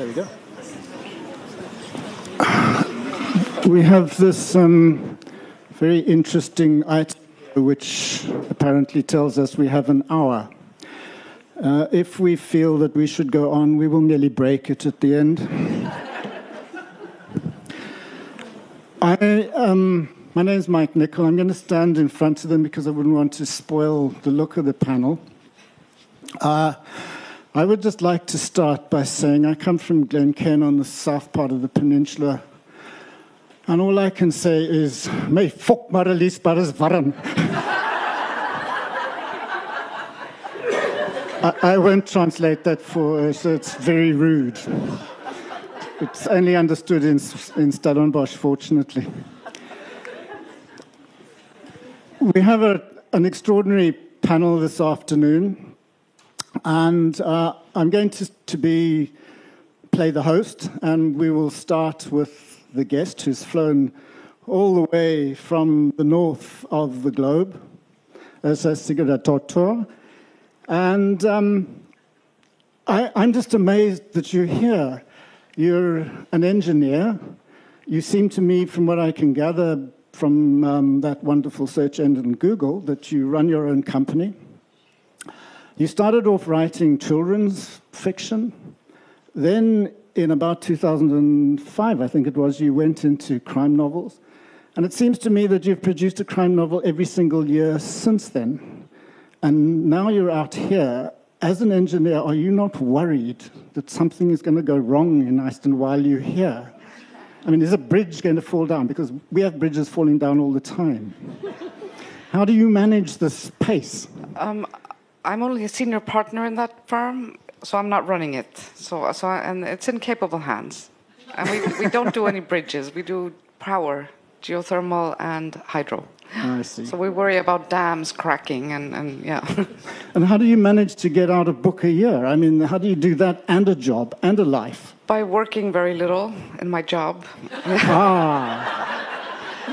There we go. We have this um, very interesting item which apparently tells us we have an hour. Uh, if we feel that we should go on, we will merely break it at the end. I, um, my name is Mike Nicol. I'm going to stand in front of them because I wouldn't want to spoil the look of the panel. Uh, I would just like to start by saying I come from Glencairn on the south part of the peninsula. And all I can say is, may fuck maralis baras varan. I, won't translate that for uh, so it's very rude. It's only understood in, in Stellenbosch, fortunately. We have a, an extraordinary panel this afternoon, and uh, I'm going to, to be play the host, and we will start with the guest who's flown all the way from the north of the globe, as Sigurdardóttir. And um, I, I'm just amazed that you're here. You're an engineer. You seem to me, from what I can gather from um, that wonderful search engine Google, that you run your own company. You started off writing children's fiction. Then, in about 2005, I think it was, you went into crime novels. And it seems to me that you've produced a crime novel every single year since then. And now you're out here as an engineer, are you not worried that something is going to go wrong in Iceland while you're here? I mean, is a bridge going to fall down? Because we have bridges falling down all the time. How do you manage this pace? Um, I'm only a senior partner in that firm, so I'm not running it. So, so and it's in capable hands. And we, we don't do any bridges. We do power, geothermal, and hydro. I see. So we worry about dams cracking and, and yeah. and how do you manage to get out a book a year? I mean, how do you do that and a job and a life? By working very little in my job. ah.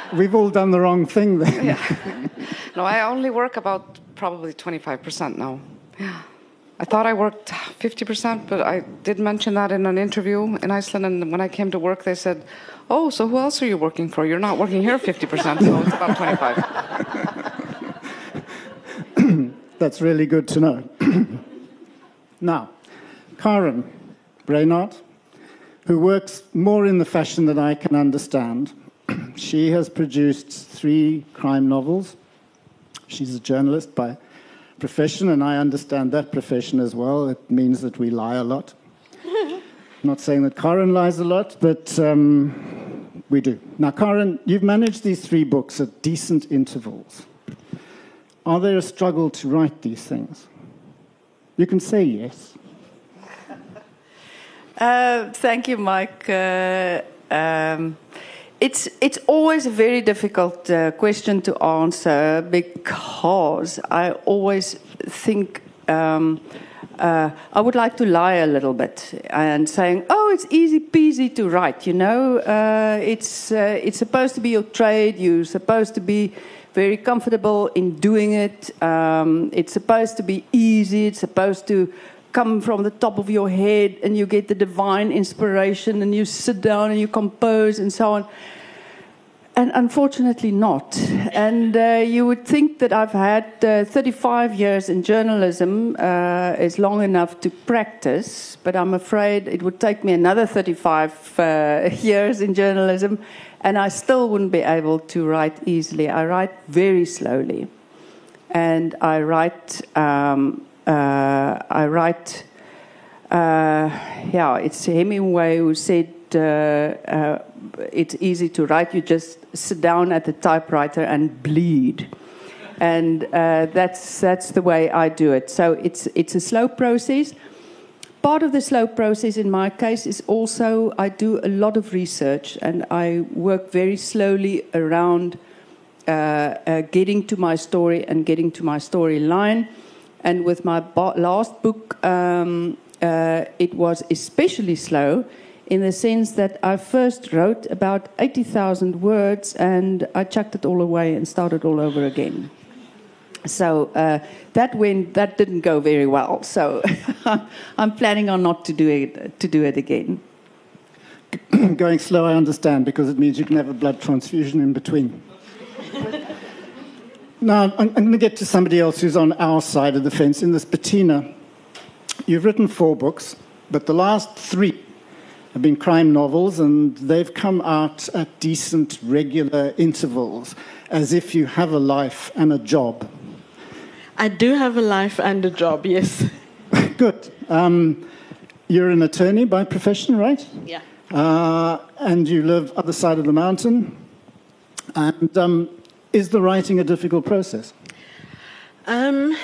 We've all done the wrong thing then. Yeah. No, I only work about probably 25% now. Yeah. I thought I worked 50%, but I did mention that in an interview in Iceland. And when I came to work, they said, Oh, so who else are you working for? You're not working here 50%, so it's about 25. That's really good to know. now, Karin Brynard, who works more in the fashion that I can understand, she has produced three crime novels. She's a journalist by profession, and I understand that profession as well. It means that we lie a lot. not saying that Karin lies a lot, but um, we do. Now, Karin, you've managed these three books at decent intervals. Are there a struggle to write these things? You can say yes. Uh, thank you, Mike. Uh, um, it's it's always a very difficult uh, question to answer because I always think um, uh, I would like to lie a little bit and saying, "Oh, it's easy peasy to write." You know, uh, it's uh, it's supposed to be your trade. You're supposed to be very comfortable in doing it. Um, it's supposed to be easy. It's supposed to come from the top of your head and you get the divine inspiration and you sit down and you compose and so on. And unfortunately, not. And uh, you would think that I've had uh, 35 years in journalism uh, is long enough to practice, but I'm afraid it would take me another 35 uh, years in journalism, and I still wouldn't be able to write easily. I write very slowly, and I write. Um, I write. Uh, yeah, it's Hemingway who said uh, uh, it's easy to write. You just sit down at the typewriter and bleed. And uh, that's, that's the way I do it. So it's, it's a slow process. Part of the slow process in my case is also I do a lot of research and I work very slowly around uh, uh, getting to my story and getting to my storyline. And with my last book, um, uh, it was especially slow in the sense that I first wrote about 80,000 words and I chucked it all away and started all over again. So uh, that went, that didn't go very well. So I'm planning on not to do it to do it again. Going slow, I understand, because it means you can have a blood transfusion in between. now, I'm, going to get to somebody else who's on our side of the fence. In this, Bettina, you've written four books, but the last three have been crime novels, and they've come out at decent, regular intervals, as if you have a life and a job. I do have a life and a job, yes. Good. Um, you're an attorney by profession, right? Yeah. Uh, and you live other side of the mountain. And um, is the writing a difficult process? Um,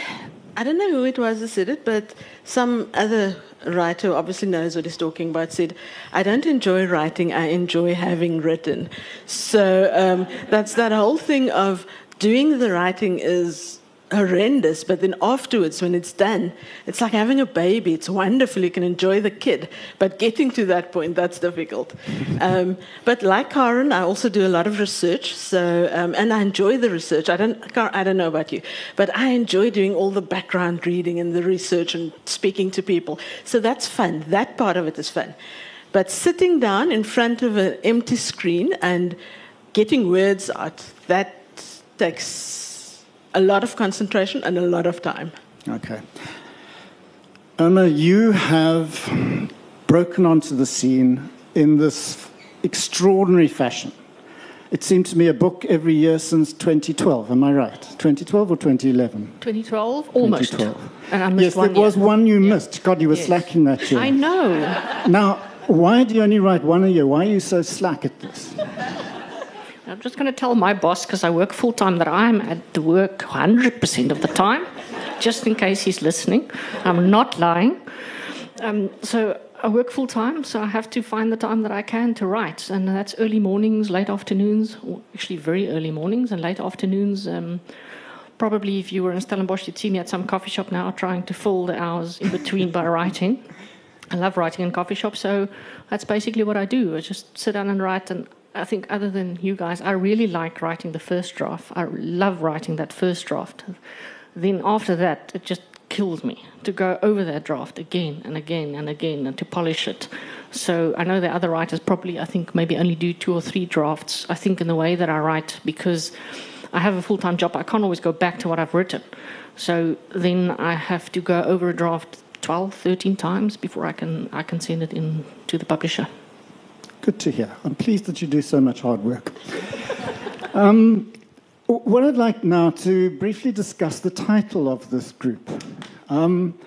I don't know who it was that said it, but some other writer obviously knows what he's talking about said, I don't enjoy writing, I enjoy having written. So um, that's that whole thing of doing the writing is horrendous, but then afterwards, when it's done, it's like having a baby. It's wonderful. You can enjoy the kid, but getting to that point, that's difficult. Um, but like Karin, I also do a lot of research, so um, and I enjoy the research. I don't, I don't know about you, but I enjoy doing all the background reading and the research and speaking to people. So that's fun. That part of it is fun. But sitting down in front of an empty screen and getting words out, that takes a lot of concentration and a lot of time. Okay. Irma, you have broken onto the scene in this extraordinary fashion. It seemed to me a book every year since 2012. Am I right? 2012 or 2011? 2012, almost. 2012. And I missed yes, one there was one you Yeah. missed. God, you were Yes. slacking that year. I know. Now, why do you only write one a year? Why are you so slack at this? I'm just going to tell my boss, because I work full time, that I'm at the work 100% of the time, just in case he's listening. I'm not lying. Um, so I work full time, so I have to find the time that I can to write. And that's early mornings, late afternoons, or actually very early mornings and late afternoons. Um, probably if you were in Stellenbosch, you'd see me at some coffee shop now trying to fill the hours in between by writing. I love writing in coffee shops, so that's basically what I do. I just sit down and write. And I think, other than you guys, I really like writing the first draft. I love writing that first draft. Then after that, it just kills me to go over that draft again and again and again and to polish it. So I know that other writers probably, I think, maybe only do two or three drafts. I think in the way that I write because I have a full time job. I can't always go back to what I've written. So then I have to go over a draft 12, 13 times before I can, I can send it in to the publisher. Good to hear. I'm pleased that you do so much hard work. Um, what I'd like now to briefly discuss the title of this group. Um,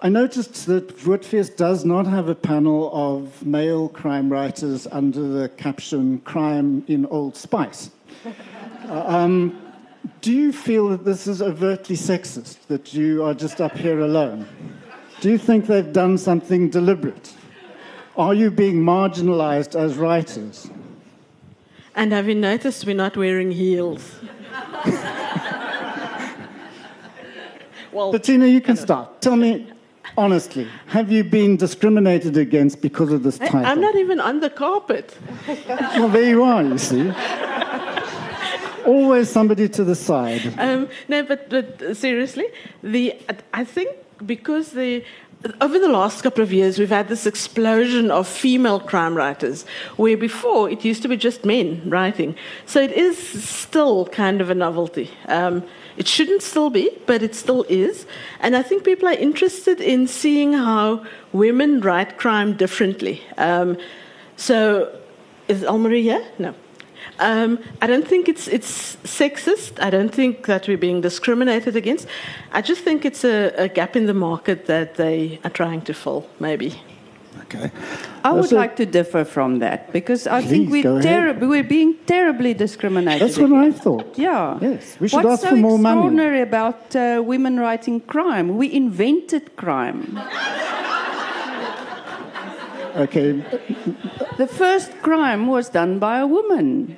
I noticed that Woordfees does not have a panel of male crime writers under the caption Crime in Old Spice. Uh, um, do you feel that this is overtly sexist, that you are just up here alone? Do you think they've done something deliberate? Are you being marginalized as writers? And have you noticed we're not wearing heels? well, Bettina, you can start. Tell me honestly, have you been discriminated against because of this I, title? I'm not even on the carpet. Well, there you are, you see. Always somebody to the side. Um, no, but, but seriously, the I think because the over the last couple of years, we've had this explosion of female crime writers, where before it used to be just men writing. So it is still kind of a novelty. Um, it shouldn't still be, but it still is. And I think people are interested in seeing how women write crime differently. Um, so, is Almarie here? No. Um, I don't think it's it's sexist. I don't think that we're being discriminated against. I just think it's a, a gap in the market that they are trying to fill, maybe. Okay. I would So- like to differ from that because I think we're, ahead. we're being terribly discriminated. That's what I thought. Yeah. Yes, we should What's ask so for more money. What's so extraordinary about uh, women writing crime? We invented crime. Okay. The first crime was done by a woman.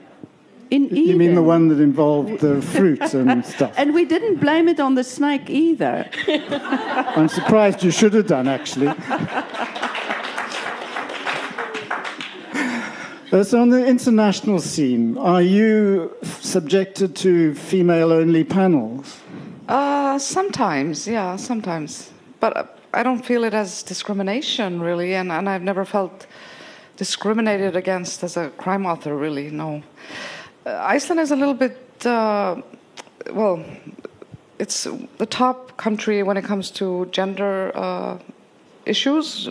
In You mean the one that involved the fruit and stuff? And we didn't blame it on the snake either. I'm surprised you should have done, actually. Uh, so, on the international scene, are you subjected to female only panels? Uh, Uh, sometimes, yeah, sometimes. But uh, I don't feel it as discrimination, really, and, and I've never felt discriminated against as a crime author, really, no. Uh, Iceland is a little bit, uh, well, it's the top country when it comes to gender uh, issues,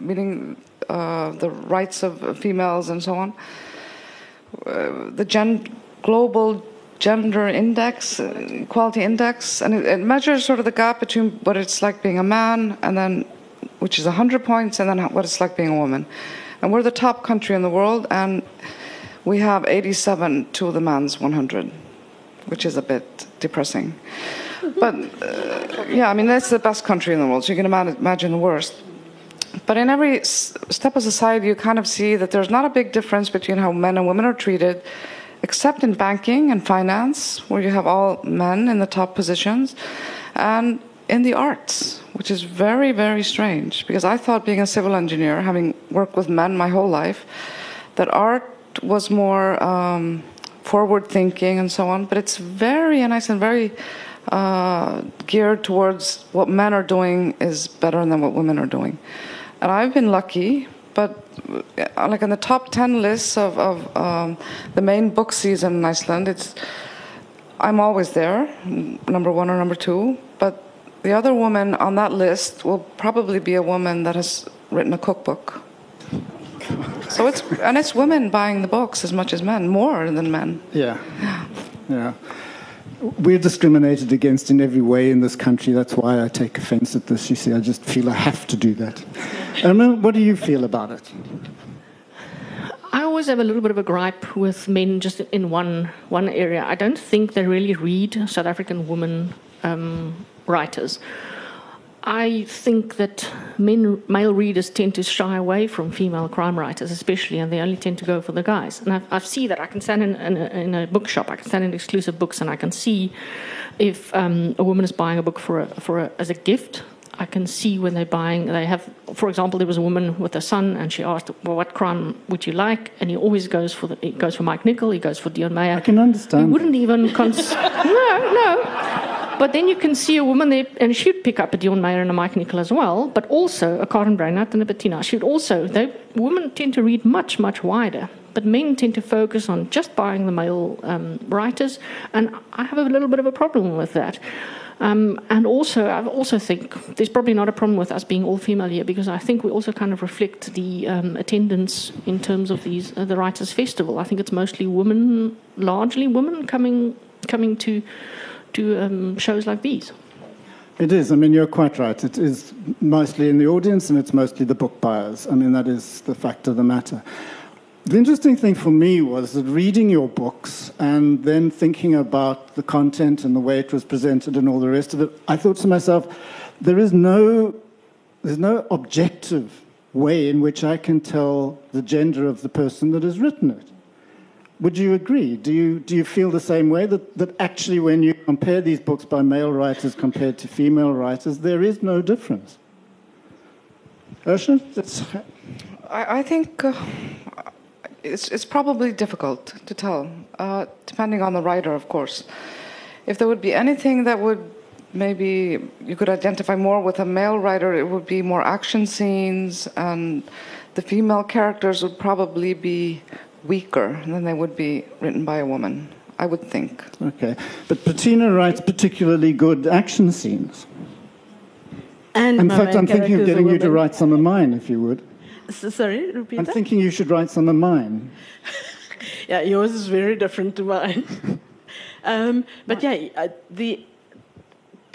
meaning the rights of females and so on. The gen- global gender index, equality index, and it, it, measures sort of the gap between what it's like being a man and then, which is 100 points, and then what it's like being a woman. And we're the top country in the world, and we have 87 to the man's 100, which is a bit depressing. But uh, yeah, I mean, that's the best country in the world, so you can imagine the worst. But in every step of society, you kind of see that there's not a big difference between how men and women are treated except in banking and finance, where you have all men in the top positions, and in the arts, which is very, very strange. Because I thought being a civil engineer, having worked with men my whole life, that art was more um, forward thinking and so on, but it's very nice and very uh, geared towards what men are doing is better than what women are doing. And I've been lucky but uh, like in the top 10 lists of, of um, the main book season in Iceland, it's I'm always there, number one or number two. But the other woman on that list will probably be a woman that has written a cookbook. So it's and it's women buying the books as much as men, more than men. Yeah, yeah. We're discriminated against in every way in this country. That's why I take offense at this. You see, I just feel I have to do that. Irma, what do you feel about it? I always have a little bit of a gripe with men just in one one area. I don't think they really read South African women um, writers. I think that men, male readers tend to shy away from female crime writers, especially, and they only tend to go for the guys. And I've, I've seen that. I can stand in, in, a, in, a, bookshop, I can stand in exclusive books, and I can see if um, a woman is buying a book for a, for a, as a gift. I can see when they're buying. They have, for example, there was a woman with a son, and she asked, "Well, what crime would you like?" And he always goes for the, he goes for Mike Nicol. He goes for Deon Meyer. I can understand. He wouldn't even cons- no, no. But then you can see a woman there, and she'd pick up a Deon Meyer and a Mike Nicol as well, but also a Karin Brynard and a Bettina. She'd also, they, women tend to read much, much wider. But men tend to focus on just buying the male um, writers, and I have a little bit of a problem with that. Um, and also, I also think there's probably not a problem with us being all female here because I think we also kind of reflect the um, attendance in terms of these uh, the Writers' Festival. I think it's mostly women, largely women coming coming to to um, shows like these. It is. I mean, you're quite right. It is mostly in the audience and it's mostly the book buyers. I mean, that is the fact of the matter. The interesting thing for me was that reading your books and then thinking about the content and the way it was presented and all the rest of it, I thought to myself, there is no, there's no objective way in which I can tell the gender of the person that has written it. Would you agree? Do you, do you feel the same way that, that actually, when you compare these books by male writers compared to female writers, there is no difference? Ursula? I, I think uh, it's, it's probably difficult to tell, uh, depending on the writer, of course. If there would be anything that would maybe you could identify more with a male writer, it would be more action scenes, and the female characters would probably be weaker than they would be written by a woman, I would think. Okay. But Bettina writes particularly good action scenes. And in fact, I'm thinking of getting you to write some of mine, if you would. So, sorry, repeat I'm that? thinking you should write some of mine. yeah, yours is very different to mine. um, but yeah, uh, the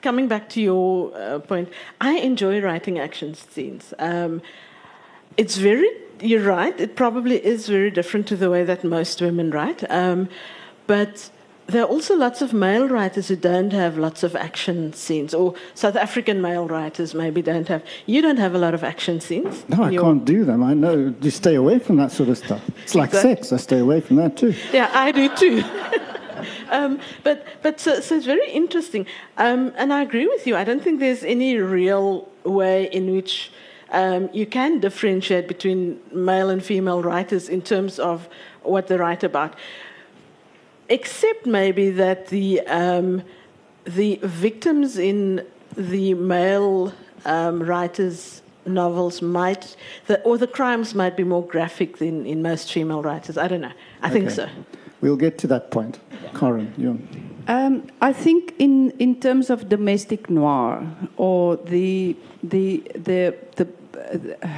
coming back to your uh, point, I enjoy writing action scenes. Um, it's very you're right. It probably is very different to the way that most women write. Um, but there are also lots of male writers who don't have lots of action scenes, or South African male writers maybe don't have. You don't have a lot of action scenes. No, I can't do them. I know. You stay away from that sort of stuff. It's like sex. I stay away from that too. Yeah, I do too. um, but but so, so, it's very interesting. Um, and I agree with you. I don't think there's any real way in which um, you can differentiate between male and female writers in terms of what they write about, except maybe that the um, the victims in the male um, writers' novels might, the, or the crimes might be more graphic than in most female writers. I don't know. I think so. We'll get to that point. Karin, you. Um, I think in, in terms of domestic noir or the the the the uh,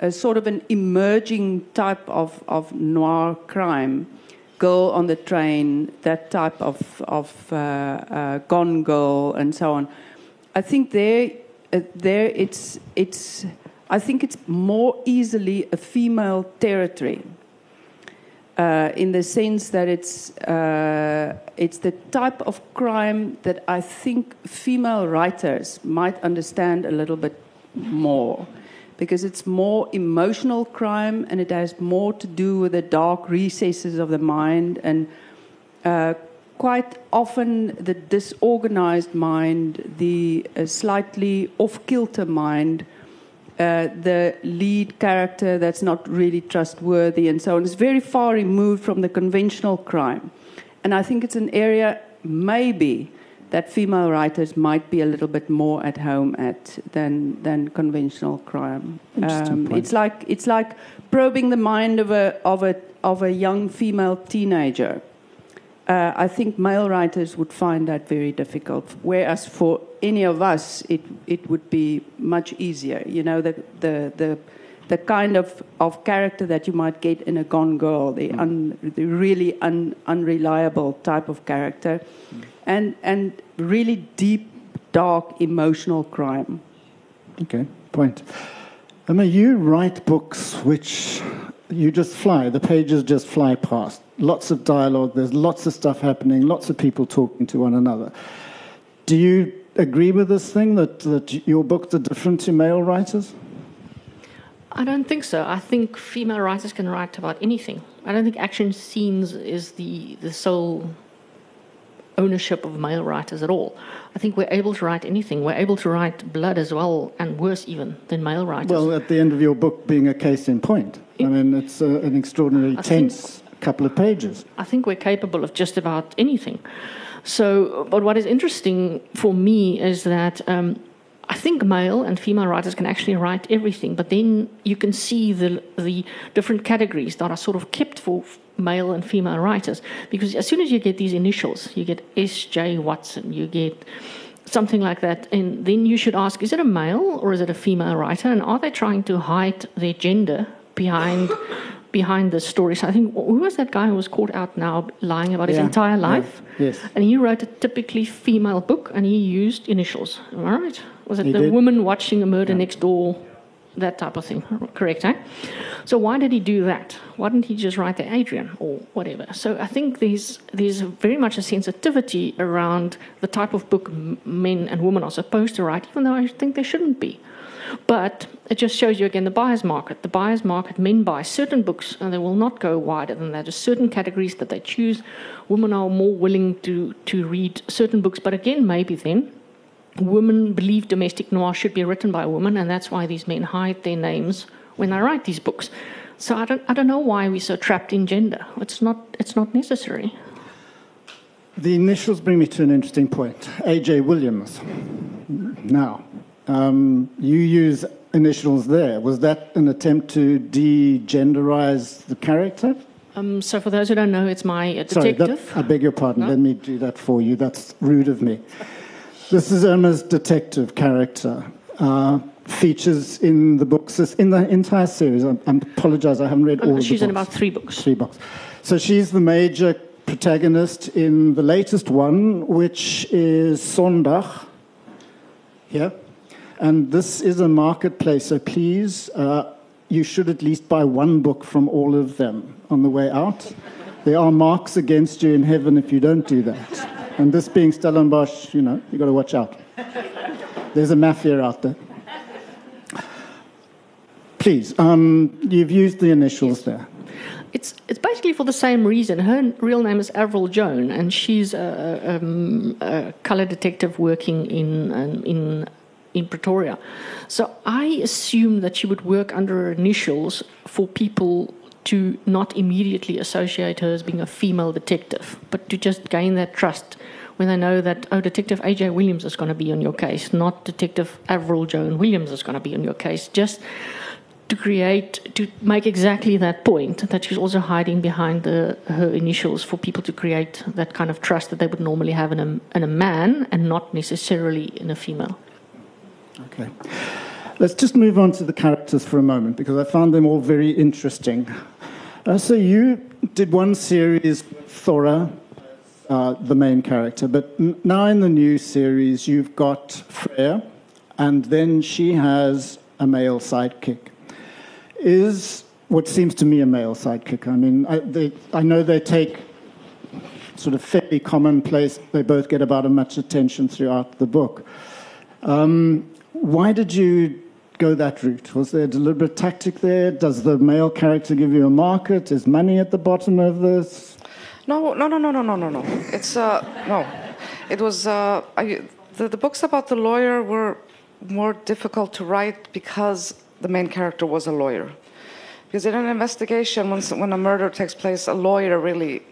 a sort of an emerging type of, of noir crime, girl on the train, that type of of uh, uh, gone girl and so on. I think there uh, there it's it's I think it's more easily a female territory uh, in the sense that it's uh, it's the type of crime that I think female writers might understand a little bit more, because it's more emotional crime and it has more to do with the dark recesses of the mind and. Uh, Quite often, the disorganized mind, the uh, slightly off kilter mind, uh, the lead character that's not really trustworthy and so on is very far removed from the conventional crime. And I think it's an area, maybe, that female writers might be a little bit more at home at than, than conventional crime. Um, it's, like, it's like probing the mind of a, of a, of a young female teenager. Uh, I think male writers would find that very difficult. Whereas for any of us, it, it would be much easier. You know, the, the, the, the kind of, of character that you might get in a Gone Girl, the, un, the really un, unreliable type of character, and, and really deep, dark, emotional crime. Okay, point. Irma, you write books which you just fly, the pages just fly past. Lots of dialogue, there's lots of stuff happening, lots of people talking to one another. Do you agree with this thing that, that your books are different to male writers? I don't think so. I think female writers can write about anything. I don't think action scenes is the, the sole ownership of male writers at all. I think we're able to write anything. We're able to write blood as well, and worse even than male writers. Well, at the end of your book being a case in point. I mean, it's uh, an extraordinarily I think- tense couple of pages. I think we're capable of just about anything. So, but what is interesting for me is that um, I think male and female writers can actually write everything, but then you can see the the different categories that are sort of kept for male and female writers. Because as soon as you get these initials, you get S. J. Watson, you get something like that, and then you should ask: Is it a male or is it a female writer? And are they trying to hide their gender behind? Behind the story, so I think who was that guy who was caught out now lying about his Yeah, entire yeah, life? yes. And he wrote a typically female book and he used initials. All right. Was it He the did. woman watching a murder next door? That type of thing. Correct, eh? So why did he do that? Why didn't he just write the Adrian or whatever? So I think there's there's very much a sensitivity around the type of book men and women are supposed to write, even though I think they shouldn't be. But it just shows you again the buyer's market. The buyer's market, men buy certain books and they will not go wider than that. There's certain categories that they choose. Women are more willing to, to read certain books. But again, maybe then women believe domestic noir should be written by women, and that's why these men hide their names when they write these books. So I don't, I don't know why we're so trapped in gender. It's not, it's not necessary. The initials bring me to an interesting point. A.J. Williams. Now, um, you use initials there. Was that an attempt to de-genderize the character? Um, so for those who don't know, it's my uh, Sorry, detective. that, I beg your pardon. No? Let me do that for you. That's rude of me. This is Irma's detective character. Uh, features in the books, in the entire series. I, I apologize, I haven't read all of the she's in about three books. Three books. So she's the major protagonist in the latest one, which is Sondag. Here. And this is a marketplace, so please, uh, you should at least buy one book from all of them on the way out. There are marks against you in heaven if you don't do that. And this being Stellenbosch, you know, you've got to watch out. There's a mafia out there. Please, um, you've used the initials there. It's it's basically for the same reason. Her real name is Avril Joan, and she's a, um, a color detective working in um, in in Pretoria. So I assume that she would work under her initials for people to not immediately associate her as being a female detective, but to just gain that trust when they know that, oh, Detective A.J. Williams is going to be on your case, not Detective Avril Joan Williams is going to be on your case. Just to create, to make exactly that point that she's also hiding behind the, her initials for people to create that kind of trust that they would normally have in a, in a man and not necessarily in a female. Okay. Let's just move on to the characters for a moment because I found them all very interesting. Uh, so you did one series with Thora, uh, the main character, but now in the new series you've got Freya, and then she has a male sidekick. Is what seems to me a male sidekick. I mean, I, they, I know they take sort of fairly commonplace. They both get about as much attention throughout the book. Um, why did you go that route? Was there a deliberate tactic there? Does the male character give you a market? Is money at the bottom of this? No, no, no, no, no, no, no, no. It's uh, no. It was uh, I, the the books about the lawyer were more difficult to write because the main character was a lawyer. Because in an investigation, when when a murder takes place, a lawyer really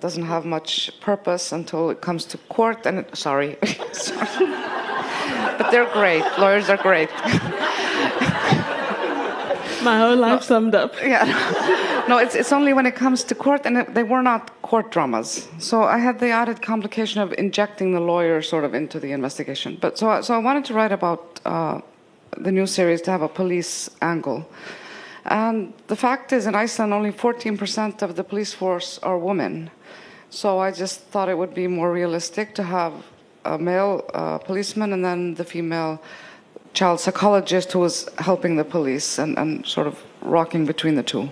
doesn't have much purpose until it comes to court. And it, sorry, sorry. but they're great. Lawyers are great. My whole life summed up. Yeah. No, it's, it's only when it comes to court, and it, they were not court dramas. So I had the added complication of injecting the lawyer sort of into the investigation. But so, so I wanted to write about uh, the new series to have a police angle. And the fact is, in Iceland, only 14% of the police force are women. So I just thought it would be more realistic to have a male uh, policeman and then the female child psychologist who was helping the police and, and sort of rocking between the two.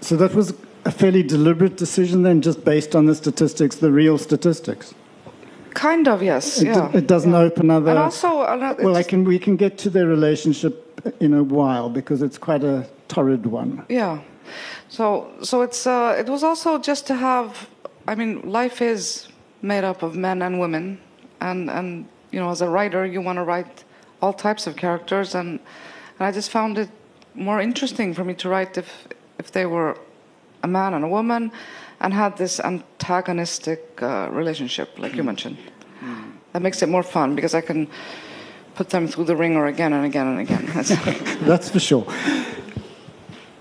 So that was a fairly deliberate decision then, just based on the statistics, the real statistics. Kind of, yes. It, yeah. it doesn't yeah. open other. And also, uh, well, I can, we can get to their relationship in a while because it's quite a torrid one. Yeah. So so it's uh, it was also just to have. I mean, life is made up of men and women, and and you know, as a writer, you want to write all types of characters, and and I just found it more interesting for me to write if if they were a man and a woman, and had this antagonistic uh, relationship, like you mentioned. That makes it more fun because I can put them through the ringer again and again and again. That's for sure.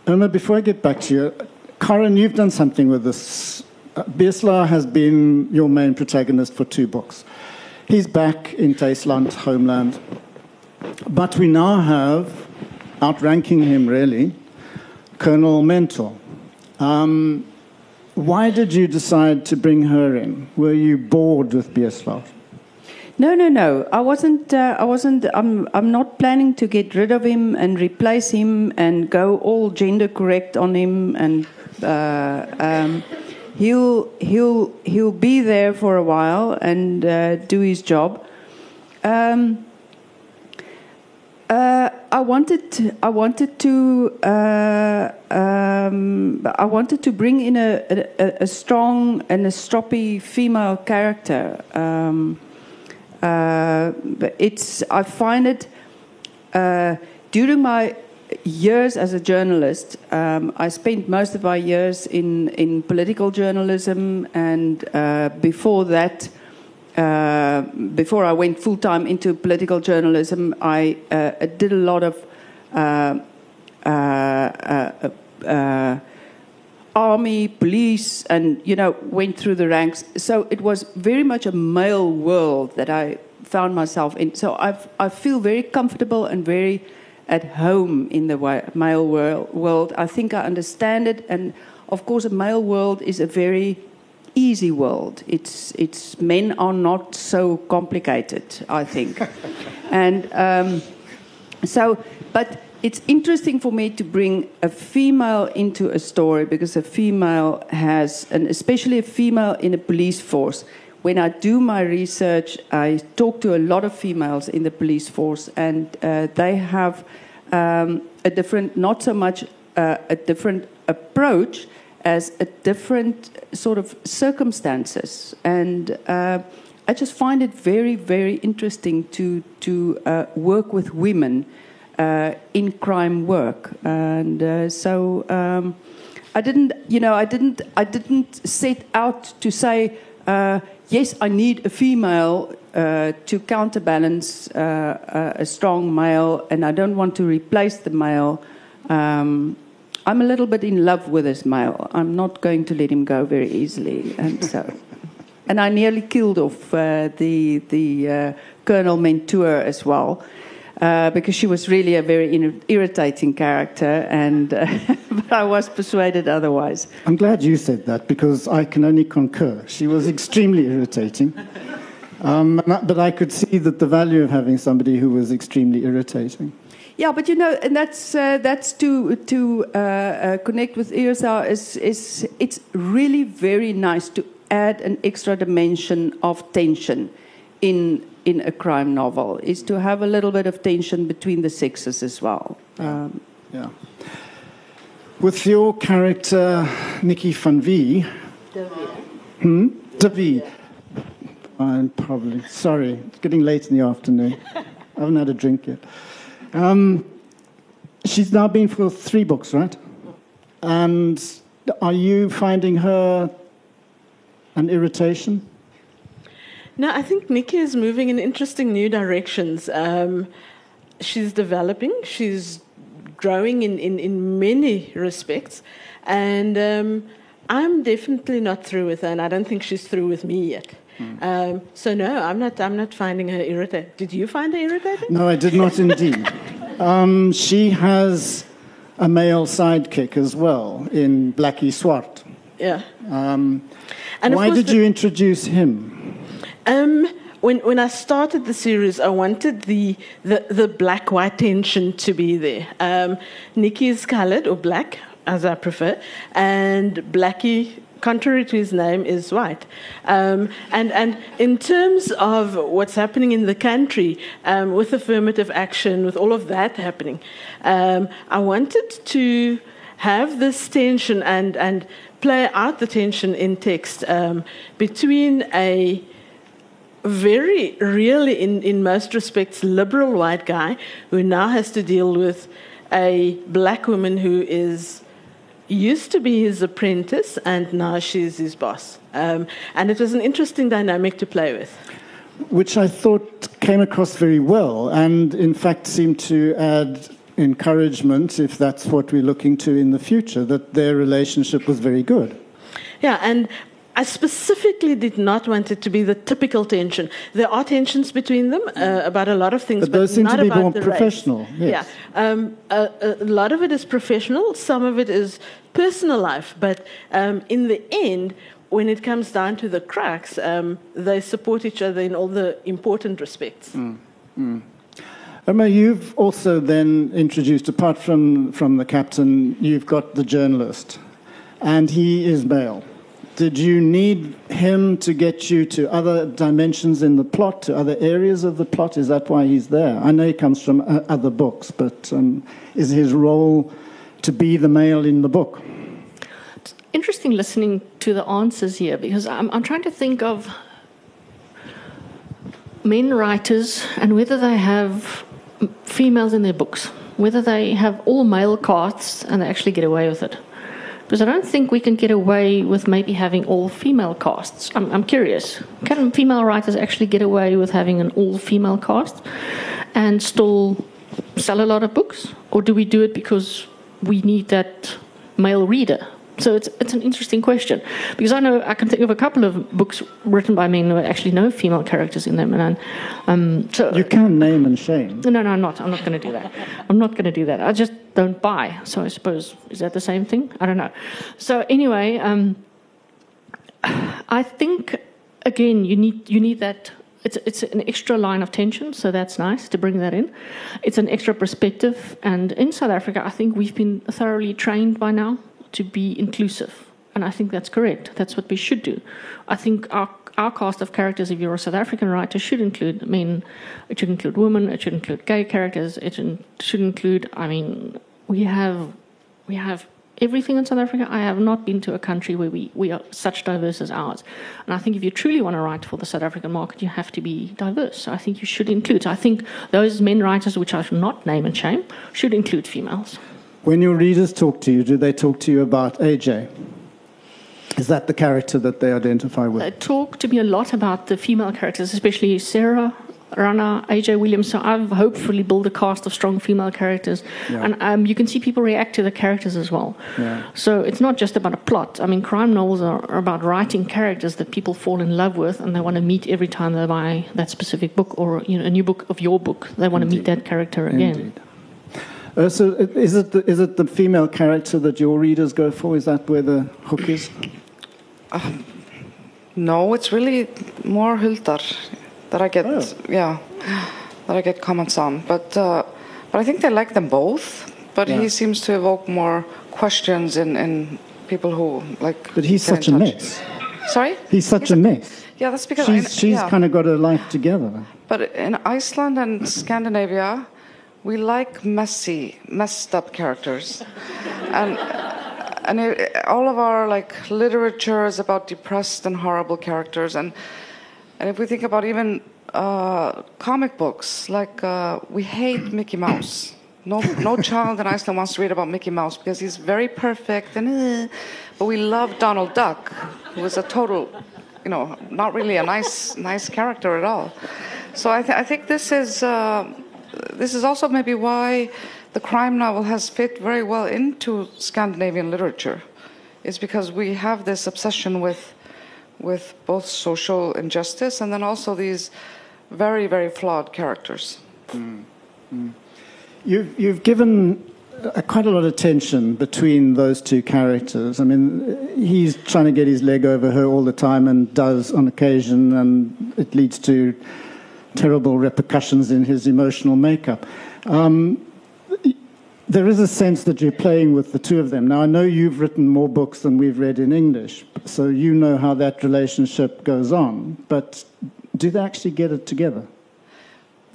Irma, before I get back to you, Karin, you've done something with this. Uh, Beeslaar has been your main protagonist for two books. He's back in Tuisland, homeland. But we now have, outranking him really, Colonel Mentor. Um, why did you decide to bring her in? Were you bored with Beeslaar? No, no, no. I wasn't. Uh, I wasn't. I'm. I'm not planning to get rid of him and replace him and go all gender correct on him. And uh, um, he'll he'll he'll be there for a while and uh, do his job. Um, uh, I wanted. I wanted to. Uh, um, I wanted to bring in a, a, a strong and a stroppy female character. Um, uh, it's I find it uh, during my years as a journalist. Um, I spent most of my years in in political journalism, and uh, before that, uh, before I went full time into political journalism, I uh, did a lot of. Uh, uh, uh, army, police, and you know went through the ranks. So it was very much a male world that I found myself in. So I I feel very comfortable and very at home in the male world. I think I understand it, and of course, a male world is a very easy world. It's it's men are not so complicated. I think, and. Um, so, but it's interesting for me to bring a female into a story because a female has, and especially a female in a police force. When I do my research, I talk to a lot of females in the police force, and uh, they have um, a different, not so much uh, a different approach as a different sort of circumstances. And uh, I just find it very, very interesting to to uh, work with women uh, in crime work, and uh, so um, I didn't, you know, I didn't, I didn't set out to say uh, yes, I need a female uh, to counterbalance uh, a strong male, and I don't want to replace the male. Um, I'm a little bit in love with this male. I'm not going to let him go very easily, and so. And I nearly killed off uh, the the uh, Colonel Mentor as well. Uh, because she was really a very irritating character, and uh, but I was persuaded otherwise. I'm glad you said that because I can only concur. She was extremely irritating, um, but I could see that the value of having somebody who was extremely irritating. Yeah, but you know, and that's uh, that's to to uh, uh, connect with Yrsa is is it's really very nice to add an extra dimension of tension in in a crime novel is to have a little bit of tension between the sexes as well. Um, yeah. With your character, Nikki van Vie. Hmm? De I'm probably sorry. It's getting late in the afternoon. I haven't had a drink yet. Um, she's now been for three books, right? And are you finding her an irritation? No, I think Nikki is moving in interesting new directions. Um, she's developing, she's growing in, in, in many respects. And um, I'm definitely not through with her, and I don't think she's through with me yet. Mm. Um, so no, I'm not. I'm not finding her irritating. Did you find her irritating? No, I did not indeed. um, she has a male sidekick as well in Blackie Swart. Yeah. Um, why did the, you introduce him? Um, when when I started the series, I wanted the the, the black white tension to be there. Um, Nikki is coloured or black, as I prefer, and Blackie, contrary to his name, is white. Um, and and in terms of what's happening in the country um, with affirmative action, with all of that happening, um, I wanted to have this tension and and play out the tension in text um, between a very, really, in, in most respects, liberal white guy who now has to deal with a black woman who is used to be his apprentice and now she's his boss. Um, and it was an interesting dynamic to play with. Which I thought came across very well and, in fact, seemed to add encouragement, if that's what we're looking to in the future, that their relationship was very good. Yeah, and I specifically did not want it to be the typical tension. There are tensions between them uh, about a lot of things, but, but those seem to be more professional. Yes. Yeah, um, a, a, lot of it is professional. Some of it is personal life. But um, in the end, when it comes down to the cracks, um, they support each other in all the important respects. Mm. Mm. Irma, you've also then introduced, apart from, from the captain, you've got the journalist, and he is male. Did you need him to get you to other dimensions in the plot, to other areas of the plot? Is that why he's there? I know he comes from uh, other books, but um, is his role to be the male in the book? It's interesting listening to the answers here because I'm, I'm trying to think of men writers and whether they have females in their books, whether they have all male casts and they actually get away with it. Because I don't think we can get away with maybe having all female casts. I'm, I'm curious. Can female writers actually get away with having an all female cast and still sell a lot of books? Or do we do it because we need that male reader? So it's it's an interesting question because I know I can think of a couple of books written by men who actually no female characters in them, and um, so you can name and shame. No, no, I'm not. I'm not going to do that. I'm not going to do that. I just don't buy. So I suppose is that the same thing? I don't know. So anyway, um, I think again you need you need that it's, it's an extra line of tension, so that's nice to bring that in. It's an extra perspective, and in South Africa, I think we've been thoroughly trained by now to be inclusive. And I think that's correct. That's what we should do. I think our, our cast of characters, if you're a South African writer, should include men, it should include women, it should include gay characters, it should include, I mean, we have, we have everything in South Africa. I have not been to a country where we, we are such diverse as ours. And I think if you truly want to write for the South African market, you have to be diverse. So I think you should include. So I think those men writers, which I should not name and shame, should include females. When your readers talk to you, do they talk to you about AJ? Is that the character that they identify with? They talk to me a lot about the female characters, especially Sarah, Rana, AJ Williams. So I've hopefully built a cast of strong female characters, Yeah. and um, you can see people react to the characters as well. Yeah. So it's not just about a plot. I mean, crime novels are, are about writing characters that people fall in love with, and they want to meet every time they buy that specific book or you know a new book of your book. They want to meet that character again. Indeed. Uh, so is it, the, is it the female character that your readers go for? Is that where the hook is? No, it's really more Huldar that I get. Oh. Yeah, that I get comments on. But uh, but I think they like them both. But Yeah. he seems to evoke more questions in, in people who like. But he's such a mess. Sorry. He's such a mess. Yeah, that's because She's, I, she's yeah. kind of got her life together. But in Iceland and Scandinavia, we like messy, messed up characters, and and it, all of our like literature is about depressed and horrible characters, and and if we think about even uh, comic books, like uh, we hate Mickey Mouse. No, no child in Iceland wants to read about Mickey Mouse because he's very perfect, and eh, but we love Donald Duck, who is a total, you know, not really a nice, nice character at all. So I, th- I think this is uh, this is also maybe why the crime novel has fit very well into Scandinavian literature, It's because we have this obsession with with both social injustice and then also these very very flawed characters. You've, you've given uh, quite a lot of tension between those two characters. I mean, he's trying to get his leg over her all the time and does on occasion, and it leads to terrible repercussions in his emotional makeup. Um, there is a sense that you're playing with the two of them. Now, I know you've written more books than we've read in English, so you know how that relationship goes on. But do they actually get it together?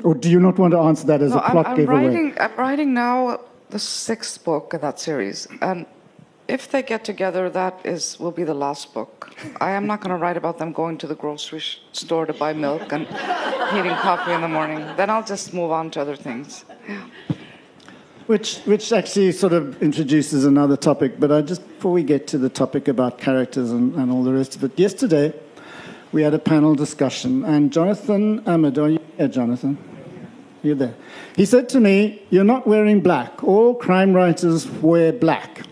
Or do you not want to answer that as No, a plot I'm, I'm giveaway? writing. I'm writing now the sixth book of that series, and if they get together, that is will be the last book. I am not going to write about them going to the grocery store to buy milk and heating coffee in the morning. Then I'll just move on to other things. Which, which actually sort of introduces another topic, but I just before we get to the topic about characters and, and all the rest of it, yesterday we had a panel discussion, and Jonathan Amid, are you here, Jonathan? You're there. He said to me, "You're not wearing black. All crime writers wear black."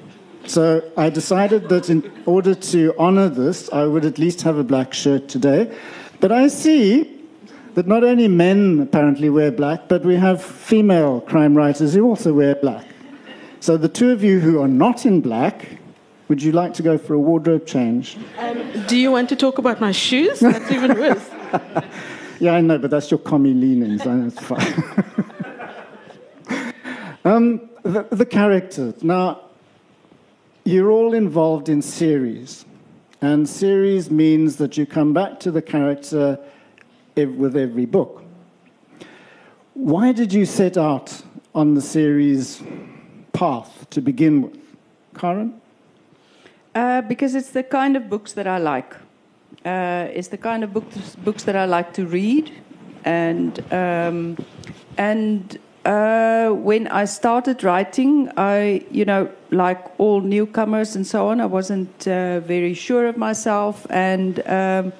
So I decided that in order to honor this, I would at least have a black shirt today. But I see that not only men apparently wear black, but we have female crime writers who also wear black. So the two of you who are not in black, would you like to go for a wardrobe change? Do you want to talk about my shoes? That's even worse. Yeah, I know, but that's your commie leanings. I know it's fine. um, the, the characters. Now, you're all involved in series. And series means that you come back to the character with every book. Why did you set out on the series path to begin with? Karin? Uh, because it's the kind of books that I like. Uh, it's the kind of books books that I like to read, and um, and uh, when I started writing, I you know like all newcomers and so on, I wasn't uh, very sure of myself, and um,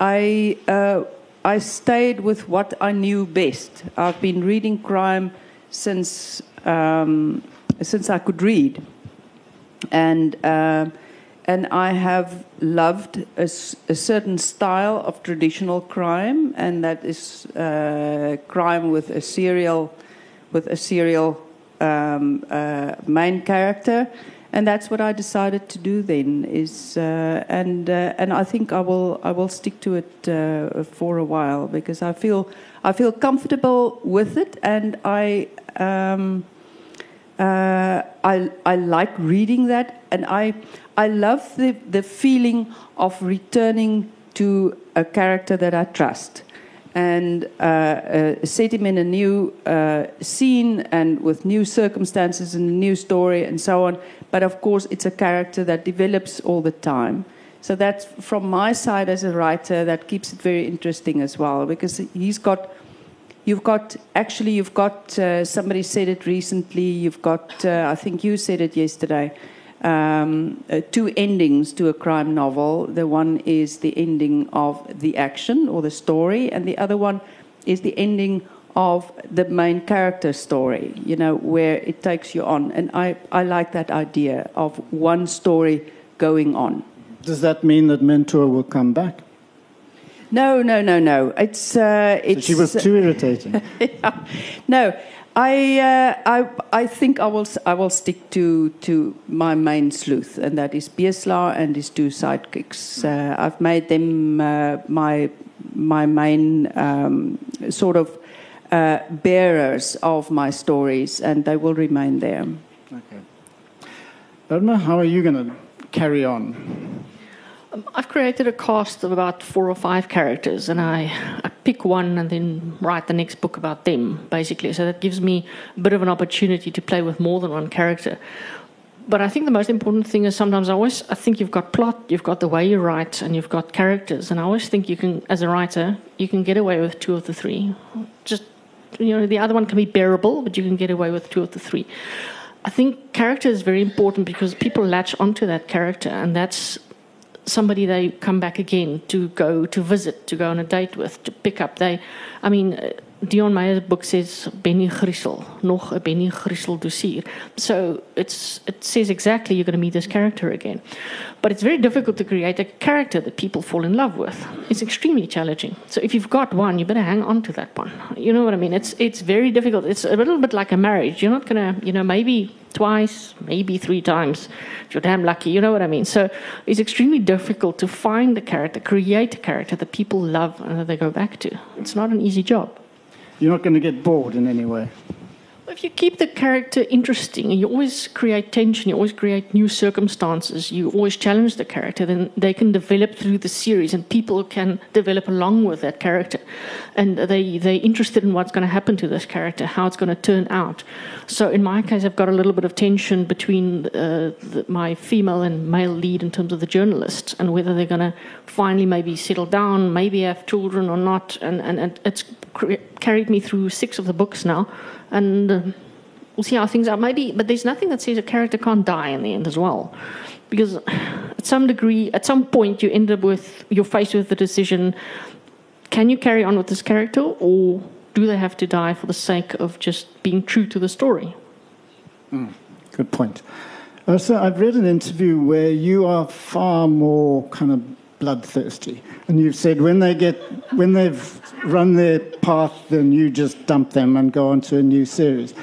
I uh, I stayed with what I knew best. I've been reading crime since um, since I could read and um and I have loved a certain style of traditional crime, and that is uh, crime with a serial with a serial um, uh, main character, and that's what I decided to do. Then is uh, and uh, and I think I will I will stick to it uh, for a while because I feel I feel comfortable with it, and I. Um, uh, I, I like reading that, and I, I love the, the feeling of returning to a character that I trust and uh, uh, set him in a new uh, scene and with new circumstances and a new story and so on. But of course, it's a character that develops all the time. So that's from my side as a writer, that keeps it very interesting as well because he's got You've got actually, you've got uh, somebody said it recently. You've got, uh, I think you said it yesterday. Um, uh, two endings to a crime novel. The one is the ending of the action or the story, and the other one is the ending of the main character story, you know, where it takes you on. And I, I like that idea of one story going on. Does that mean that Mentor will come back? No, no, no, no. It's, uh, it's So she was too irritating. yeah. No, I, uh, I, I think I will, s- I will stick to, to my main sleuth, and that is Beeslaar and his two sidekicks. Uh, I've made them uh, my, my main um, sort of uh, bearers of my stories, and they will remain there. Okay. Irma, how are you going to carry on? Um, I've created a cast of about four or five characters, and I, I pick one and then write the next book about them, basically. So that gives me a bit of an opportunity to play with more than one character. But I think the most important thing is sometimes I always I think you've got plot, you've got the way you write, and you've got characters. And I always think you can, as a writer, you can get away with two of the three. Just you know, the other one can be bearable, but you can get away with two of the three. I think character is very important because people latch onto that character, and that's somebody they come back again to go to visit, to go on a date with, to pick up. They, I mean, Deon Meyer's book says Benny Griesel, nog a Benny Griesel dossier. So it's it says exactly you're going to meet this character again. But it's very difficult to create a character that people fall in love with. It's extremely challenging. So if you've got one, you better hang on to that one. You know what I mean? It's it's very difficult. It's a little bit like a marriage. You're not going to, you know, maybe twice, maybe three times. If you're damn lucky, you know what I mean? So it's extremely difficult to find a character, create a character that people love and that they go back to. It's not an easy job. You're not going to get bored in any way. If you keep the character interesting and you always create tension, you always create new circumstances, you always challenge the character, then they can develop through the series and people can develop along with that character. And they, they're interested in what's going to happen to this character, how it's going to turn out. So in my case, I've got a little bit of tension between uh, the, my female and male lead in terms of the journalist and whether they're going to finally maybe settle down, maybe have children or not. And, and, and it's carried me through six of the books now and uh, we'll see how things are. Maybe, but there's nothing that says a character can't die in the end as well, because at some degree, at some point, you end up with you're faced with the decision: can you carry on with this character, or do they have to die for the sake of just being true to the story? Good point. Uh, so I've read an interview where you are far more kind of bloodthirsty, and you've said when they get when they've run their path, then you just dump them and go on to a new series.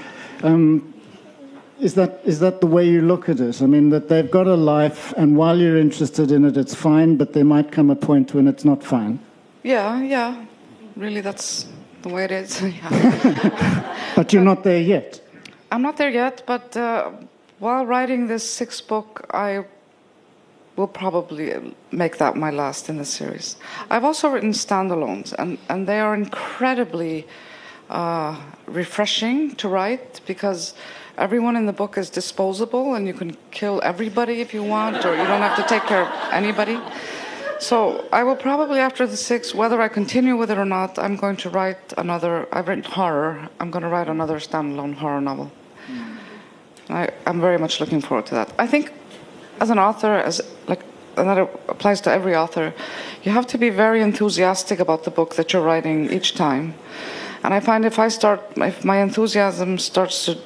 Um, is that is that the way you look at it? I mean, that they've got a life, and while you're interested in it, it's fine, but there might come a point when it's not fine. Yeah, yeah. Really, that's the way it is. But you're not there yet. I'm not there yet, but uh, while writing this sixth book, I will probably make that my last in the series. I've also written standalones, and, and they are incredibly uh, refreshing to write because everyone in the book is disposable and you can kill everybody if you want, or you don't have to take care of anybody. So I will probably, after the sixth, whether I continue with it or not, I'm going to write another. I've written horror. I'm going to write another standalone horror novel. I, I'm very much looking forward to that. I think, as an author, as and that applies to every author, you have to be very enthusiastic about the book that you're writing each time. And I find if I start, if my enthusiasm starts to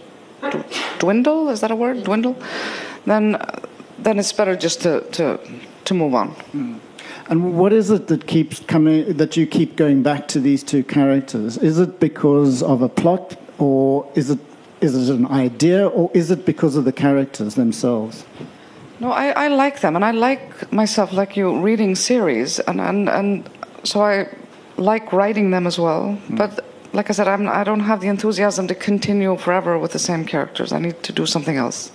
dwindle, is that a word? Dwindle, then then it's better just to to to move on. Hmm. And what is it that keeps coming that you keep going back to these two characters? Is it because of a plot, or is it is it an idea, or is it because of the characters themselves? No, I, I like them, and I like myself, like you, reading series, and, and, and so I like writing them as well. But like I said, I'm, I don't have the enthusiasm to continue forever with the same characters. I need to do something else.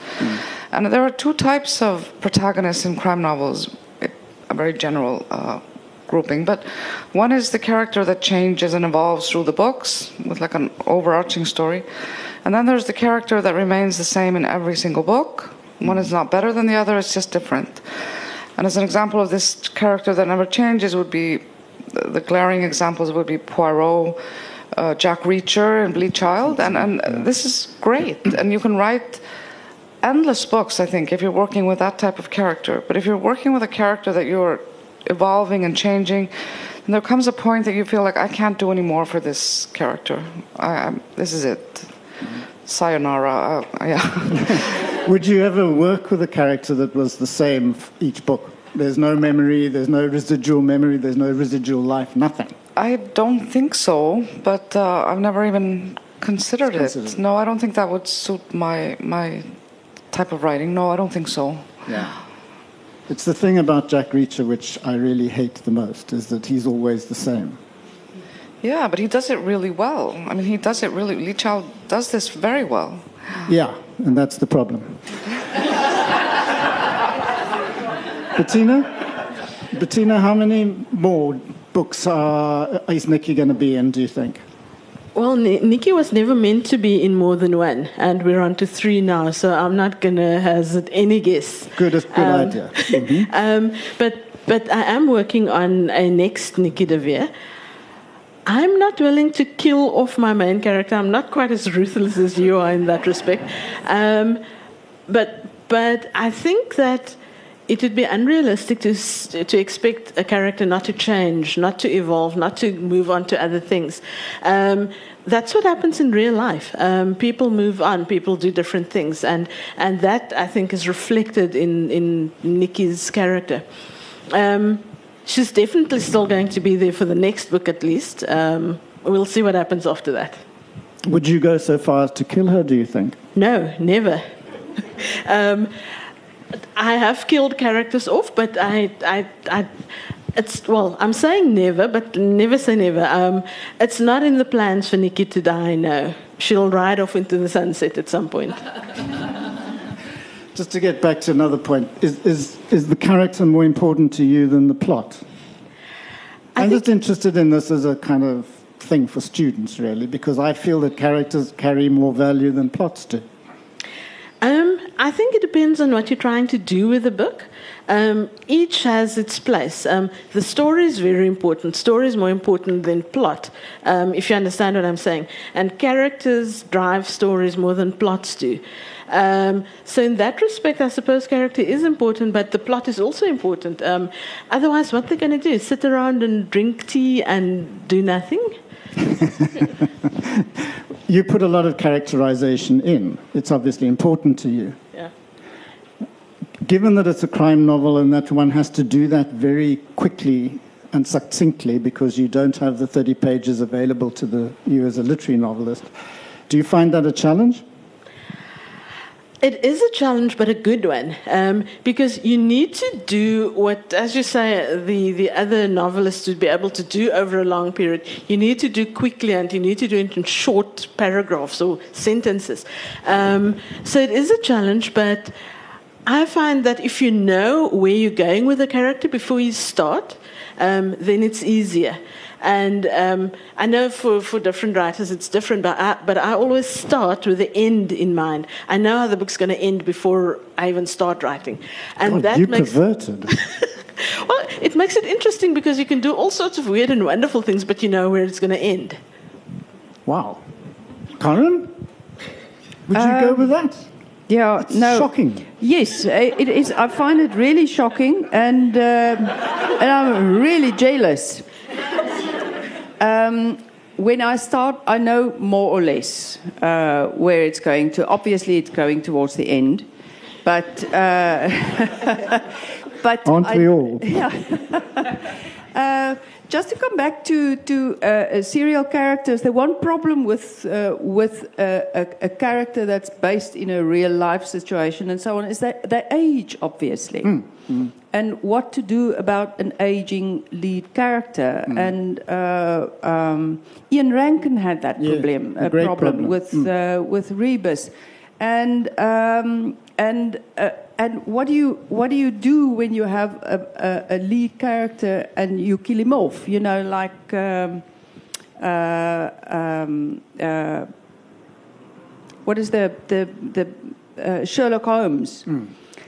And there are two types of protagonists in crime novels, a very general uh, grouping. But one is the character that changes and evolves through the books with like an overarching story. And then there's the character that remains the same in every single book. One is not better than the other, it's just different. And as an example of this character that never changes would be the glaring examples would be Poirot, uh, Jack Reacher, and Bleak Child. And, and this is great. And you can write endless books, I think, if you're working with that type of character. But if you're working with a character that you're evolving and changing, there comes a point that you feel like I can't do any more for this character. I, this is it. Sayonara. Uh, yeah. Would you ever work with a character that was the same each book? There's no memory, there's no residual memory, there's no residual life, nothing. I don't think so, but uh, I've never even considered it. No, I don't think that would suit my my type of writing. No, I don't think so. Yeah. It's the thing about Jack Reacher which I really hate the most is that he's always the same. Yeah, but he does it really well. I mean, he does it really. Lee Child does this very well. Yeah, and that's the problem. Bettina? Bettina, how many more books are, is Nikki going to be in, do you think? Well, Ni- Nikki was never meant to be in more than one, and we're on to three now, so I'm not going to hazard any guess. Good, good Um, idea. Mhm. Um, but, but I am working on a next Nikki de Veer. I'm not willing to kill off my main character. I'm not quite as ruthless as you are in that respect. Um, but, but I think that it would be unrealistic to, to expect a character not to change, not to evolve, not to move on to other things. Um, that's what happens in real life. Um, people move on, people do different things, and, and that I think is reflected in, in Nikki's character. Um, she's definitely still going to be there for the next book at least. Um, we'll see what happens after that. Would you go so far as to kill her, do you think? No, never. um, I have killed characters off, but I, I, I, it's well. I'm saying never, but never say never. Um, it's not in the plans for Nikki to die. No, she'll ride off into the sunset at some point. Just to get back to another point, is, is, is the character more important to you than the plot? I I'm just interested in this as a kind of thing for students, really, because I feel that characters carry more value than plots do. Um, I think it depends on what you're trying to do with the book. Um, each has its place. Um, the story is very important. Story is more important than plot, um, if you understand what I'm saying. And characters drive stories more than plots do. Um, so, in that respect, I suppose character is important, but the plot is also important. Um, otherwise, what they're going to do sit around and drink tea and do nothing. You put a lot of characterization in. It's obviously important to you. Yeah. Given that it's a crime novel and that one has to do that very quickly and succinctly because you don't have the 30 pages available to the, you as a literary novelist, do you find that a challenge? It is a challenge, but a good one, um, because you need to do what, as you say, the, the other novelists would be able to do over a long period. You need to do quickly, and you need to do it in short paragraphs or sentences. Um, so it is a challenge, but I find that if you know where you're going with a character before you start, um, then it's easier. And um, I know for, for different writers it's different, but I, but I always start with the end in mind. I know how the book's going to end before I even start writing. And God, that you makes perverted. well, it makes it interesting because you can do all sorts of weird and wonderful things, but you know where it's going to end. wow. Karin? Would you go with that? Yeah, It's no. shocking. Yes, uh, it is. I find it really shocking, and um, and I'm really jealous. Um, when I start, I know more or less uh, where it's going to. Obviously, it's going towards the end, but uh, but Aren't I- we all? uh, just to come back to to uh, serial characters, the one problem with uh, with uh, a, a character that's based in a real life situation and so on is that they age, obviously, and what to do about an aging lead character. And uh, um, Ian Rankin had that problem, a problem, problem. with uh, with Rebus, and um, and uh, and what do you what do you do when you have a, a, a lead character and you kill him off? You know, like um, uh, um, uh, what is the the the uh, Sherlock Holmes?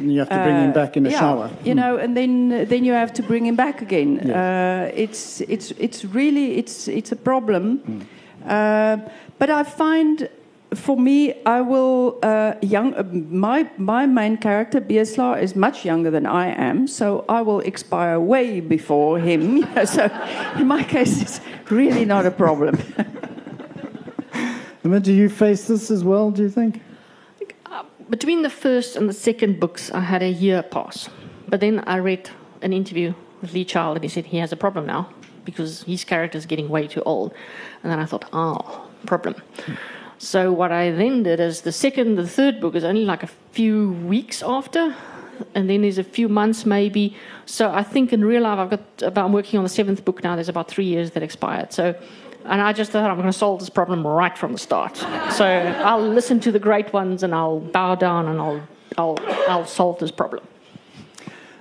And you have to bring him Uh, back in a yeah, shower. You know, and then then you have to bring him back again. Uh, it's it's it's really it's it's a problem. Hmm. Uh, but I find for me, I will uh, young. Uh, my my main character Beeslaar is much younger than I am, so I will expire way before him. so, in my case, it's really not a problem. Irma, do you face this as well? Do you think? Between the first and the second books, I had a year pass, but then I read an interview with Lee Child, and he said he has a problem now because his character is getting way too old, and then I thought, oh, problem. So what I then did is the second, the third book is only like a few weeks after, and then there's a few months maybe. So I think in real life, I've got about I'm working on the seventh book now. There's about three years that expired. So, and I just thought I'm going to solve this problem right from the start. So I'll listen to the great ones and I'll bow down and I'll I'll I'll solve this problem.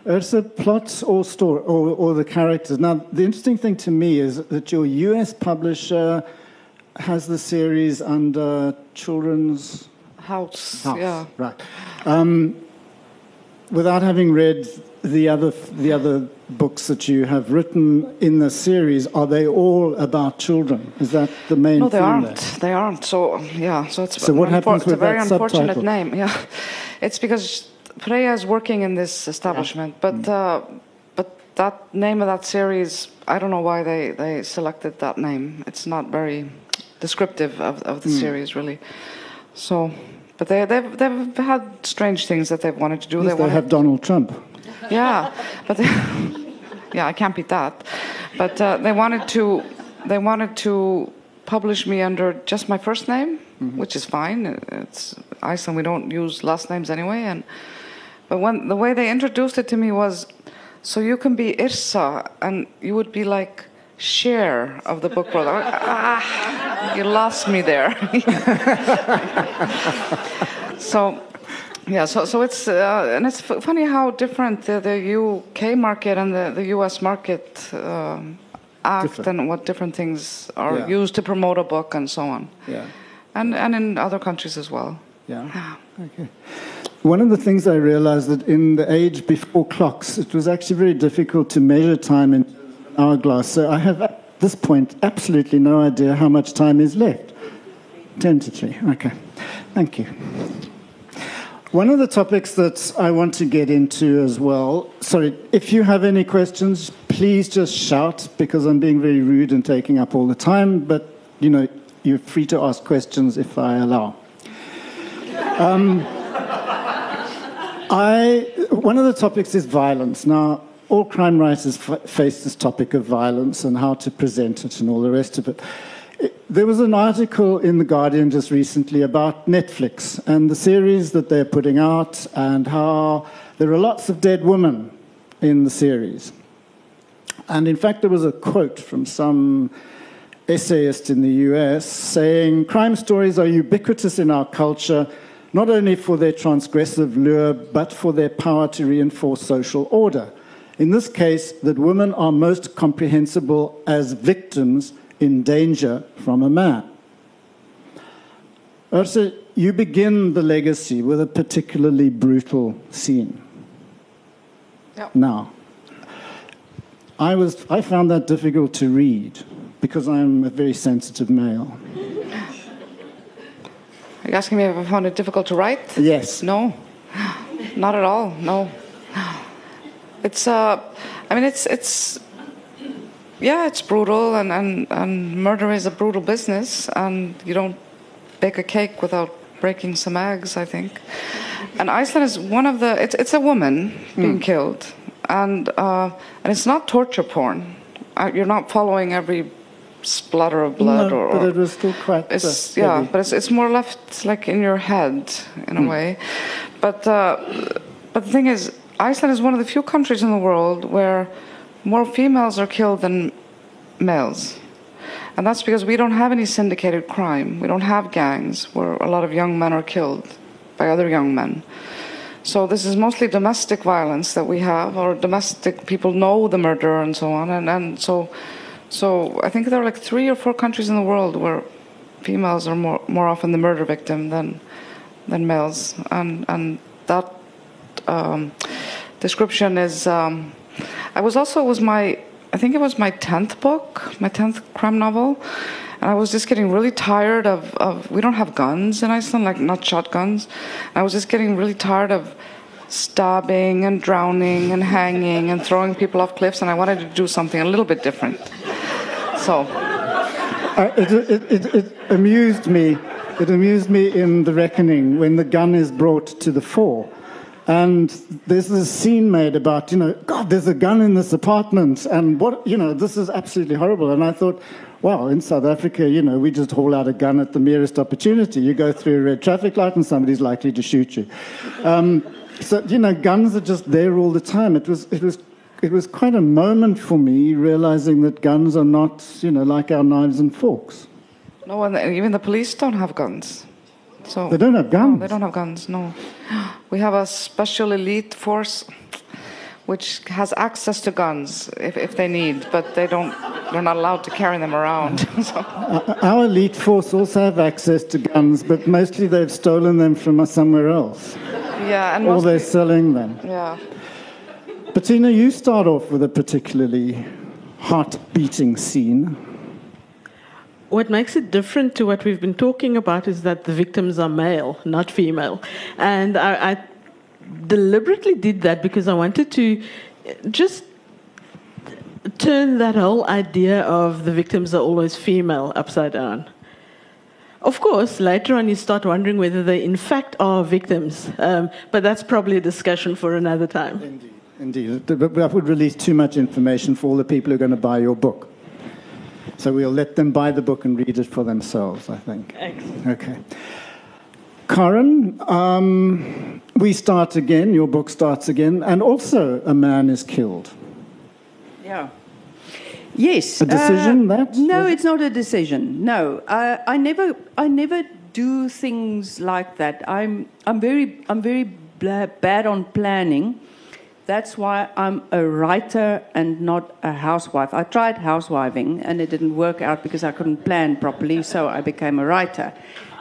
It's a plot or story or, or the characters. Now, the interesting thing to me is that your US publisher has the series under Children's House. House. Yeah. Right. Um, without having read the other the other books that you have written in the series, are they all about children? Is that the main? No, they aren't. There? They aren't. So yeah. So it's so what happens with a very that unfortunate subtitle? name. Yeah, it's because Freya is working in this establishment, yeah. but. Mm. Uh, but that name of that series, I don't know why they, they selected that name. It's not very descriptive of, of the mm. series, really. So, but they, they've, they've had strange things that they've wanted to do. They, they have Donald Trump. Yeah, but they, yeah, I can't beat that. But uh, they wanted to they wanted to publish me under just my first name, mm-hmm. which is fine. It's Iceland. We don't use last names anyway. And but when the way they introduced it to me was, so you can be Yrsa, and you would be like Cher of the book world. ah, you lost me there. so, yeah, so, so it's, uh, and it's f- funny how different the, the, UK market and the, the US market uh, act different. and what different things are yeah. used to promote a book and so on. Yeah. And, and in other countries as well. Yeah. Okay. One of the things I realized that in the age before clocks, it was actually very difficult to measure time in hourglass. So I have at this point absolutely no idea how much time is left. 10 to 3. Okay. Thank you. One of the topics that I want to get into as well, sorry, if you have any questions, please just shout because I'm being very rude and taking up all the time, but you know, you're free to ask questions if I allow. Um, I, one of the topics is violence. Now, all crime writers f- face this topic of violence and how to present it and all the rest of it. it. There was an article in The Guardian just recently about Netflix and the series that they're putting out and how there are lots of dead women in the series. And in fact, there was a quote from some essayist in the US saying crime stories are ubiquitous in our culture, not only for their transgressive lure, but for their power to reinforce social order in this case, that women are most comprehensible as victims in danger from a man. Yrsa, you begin the legacy with a particularly brutal scene. Yep. Now, I, was, I found that difficult to read because I'm a very sensitive male. Are you asking me if I found it difficult to write? Yes. No, not at all, no. It's, uh, I mean, it's, it's, yeah, it's brutal, and, and, and murder is a brutal business, and you don't bake a cake without breaking some eggs, I think. And Iceland is one of the, it's, it's a woman being mm. killed, and, uh, and it's not torture porn. Uh, you're not following every splatter of blood no, or, but it was still quite it's, yeah but it's, it's more left like in your head in a mm. way but uh, but the thing is Iceland is one of the few countries in the world where more females are killed than males. And that's because we don't have any syndicated crime. We don't have gangs where a lot of young men are killed by other young men. So this is mostly domestic violence that we have, or domestic people know the murderer and so on. And, and so, so I think there are like three or four countries in the world where females are more, more often the murder victim than, than males. And, and that um, description is. Um, I was also was my I think it was my tenth book, my tenth crime novel, And I was just getting really tired of, of we don't have guns in Iceland, like not shotguns. And I was just getting really tired of stabbing and drowning and hanging and throwing people off cliffs, and I wanted to do something a little bit different. So. Uh, it, it, it, it amused me. It amused me in The Reckoning when the gun is brought to the fore. And there's this scene made about, you know, God, there's a gun in this apartment, and what, you know, this is absolutely horrible. And I thought, wow, in South Africa, you know, we just haul out a gun at the merest opportunity. You go through a red traffic light, and somebody's likely to shoot you. Um, so, you know, guns are just there all the time. It was, it was it was quite a moment for me realizing that guns are not, you know, like our knives and forks. No, and even the police don't have guns. So They don't have guns. No, they don't have guns. No, we have a special elite force which has access to guns if, if they need, but they don't. They're not allowed to carry them around. so. Our elite force also have access to guns, but mostly they've stolen them from somewhere else, Yeah, and or they're selling them. yeah. Bettina, you start off with a particularly heart-beating scene. What makes it different to what we've been talking about is that the victims are male, not female. And I, I deliberately did that because I wanted to just turn that whole idea of the victims are always female upside down. Of course, later on you start wondering whether they in fact are victims, um, but that's probably a discussion for another time. Indeed. Indeed. That would release too much information for all the people who are going to buy your book. So we'll let them buy the book and read it for themselves, I think. Excellent. Okay. Karin, um, we start again, your book starts again, and also a man is killed. Yeah. Yes. A decision, uh, that? No, it's not a decision. No, uh, I never, I never do things like that. I'm, I'm very, I'm very bla- bad on planning. That's why I'm a writer and not a housewife. I tried housewiving and it didn't work out because I couldn't plan properly, so I became a writer.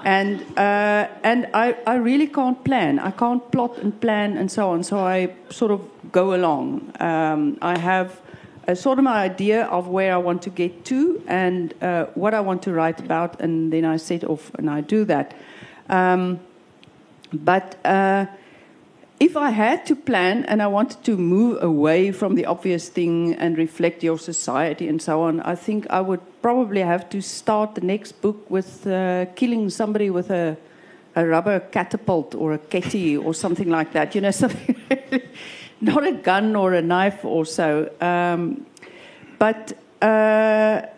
And, uh, and I, I really can't plan. I can't plot and plan and so on, so I sort of go along. Um, I have a sort of my idea of where I want to get to and uh, what I want to write about, and then I set off and I do that. Um, but uh, if I had to plan and I wanted to move away from the obvious thing and reflect your society and so on, I think I would probably have to start the next book with uh, killing somebody with a, a rubber catapult or a ketty or something like that. You know, something not a gun or a knife or so. Um, but uh,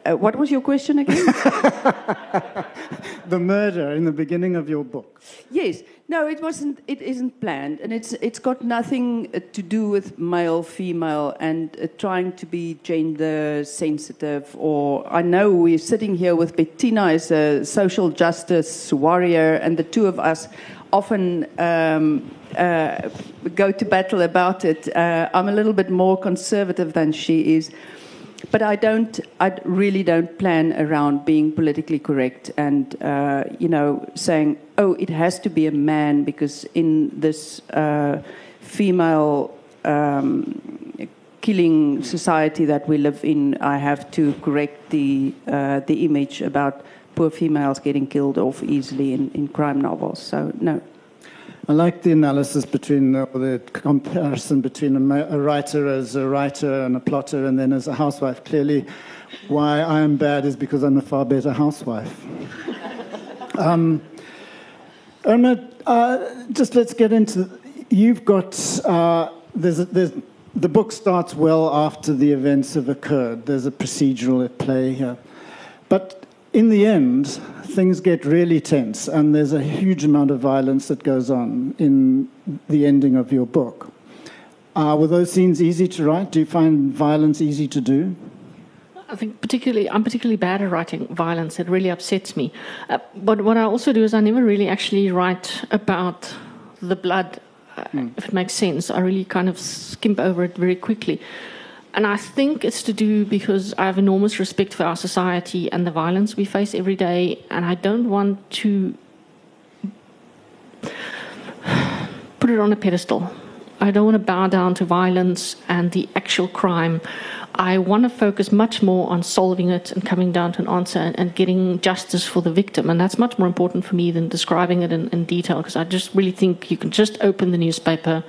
uh, what was your question again? The murder in the beginning of your book. Yes. No, it wasn't. It isn't planned, and it's it's got nothing uh, to do with male, female, and uh, trying to be gender sensitive. Or I know we're sitting here with Bettina as a social justice warrior, and the two of us often um, uh, go to battle about it. Uh, I'm a little bit more conservative than she is. But I don't. I really don't plan around being politically correct and uh, you know saying, "Oh, it has to be a man," because in this uh, female um, killing society that we live in, I have to correct the uh, the image about poor females getting killed off easily in, in crime novels. So no. I like the analysis between, or the comparison between a, a writer as a writer and a plotter and then as a housewife. Clearly, why I am bad is because I'm a far better housewife. um, Irma, uh, just let's get into. You've got uh, there's, a, there's the book starts well after the events have occurred. There's a procedural at play here, but in the end, things get really tense, and there's a huge amount of violence that goes on in the ending of your book. Uh, were those scenes easy to write? Do you find violence easy to do? I think particularly, I'm particularly bad at writing violence. It really upsets me. Uh, but what I also do is I never really actually write about the blood, uh, if it makes sense. I really kind of skimp over it very quickly. And I think it's to do because I have enormous respect for our society and the violence we face every day, and I don't want to put it on a pedestal. I don't want to bow down to violence and the actual crime I want to focus much more on solving it and coming down to an answer and, getting justice for the victim. And that's much more important for me than describing it in, in detail because I just really think you can just open the newspaper.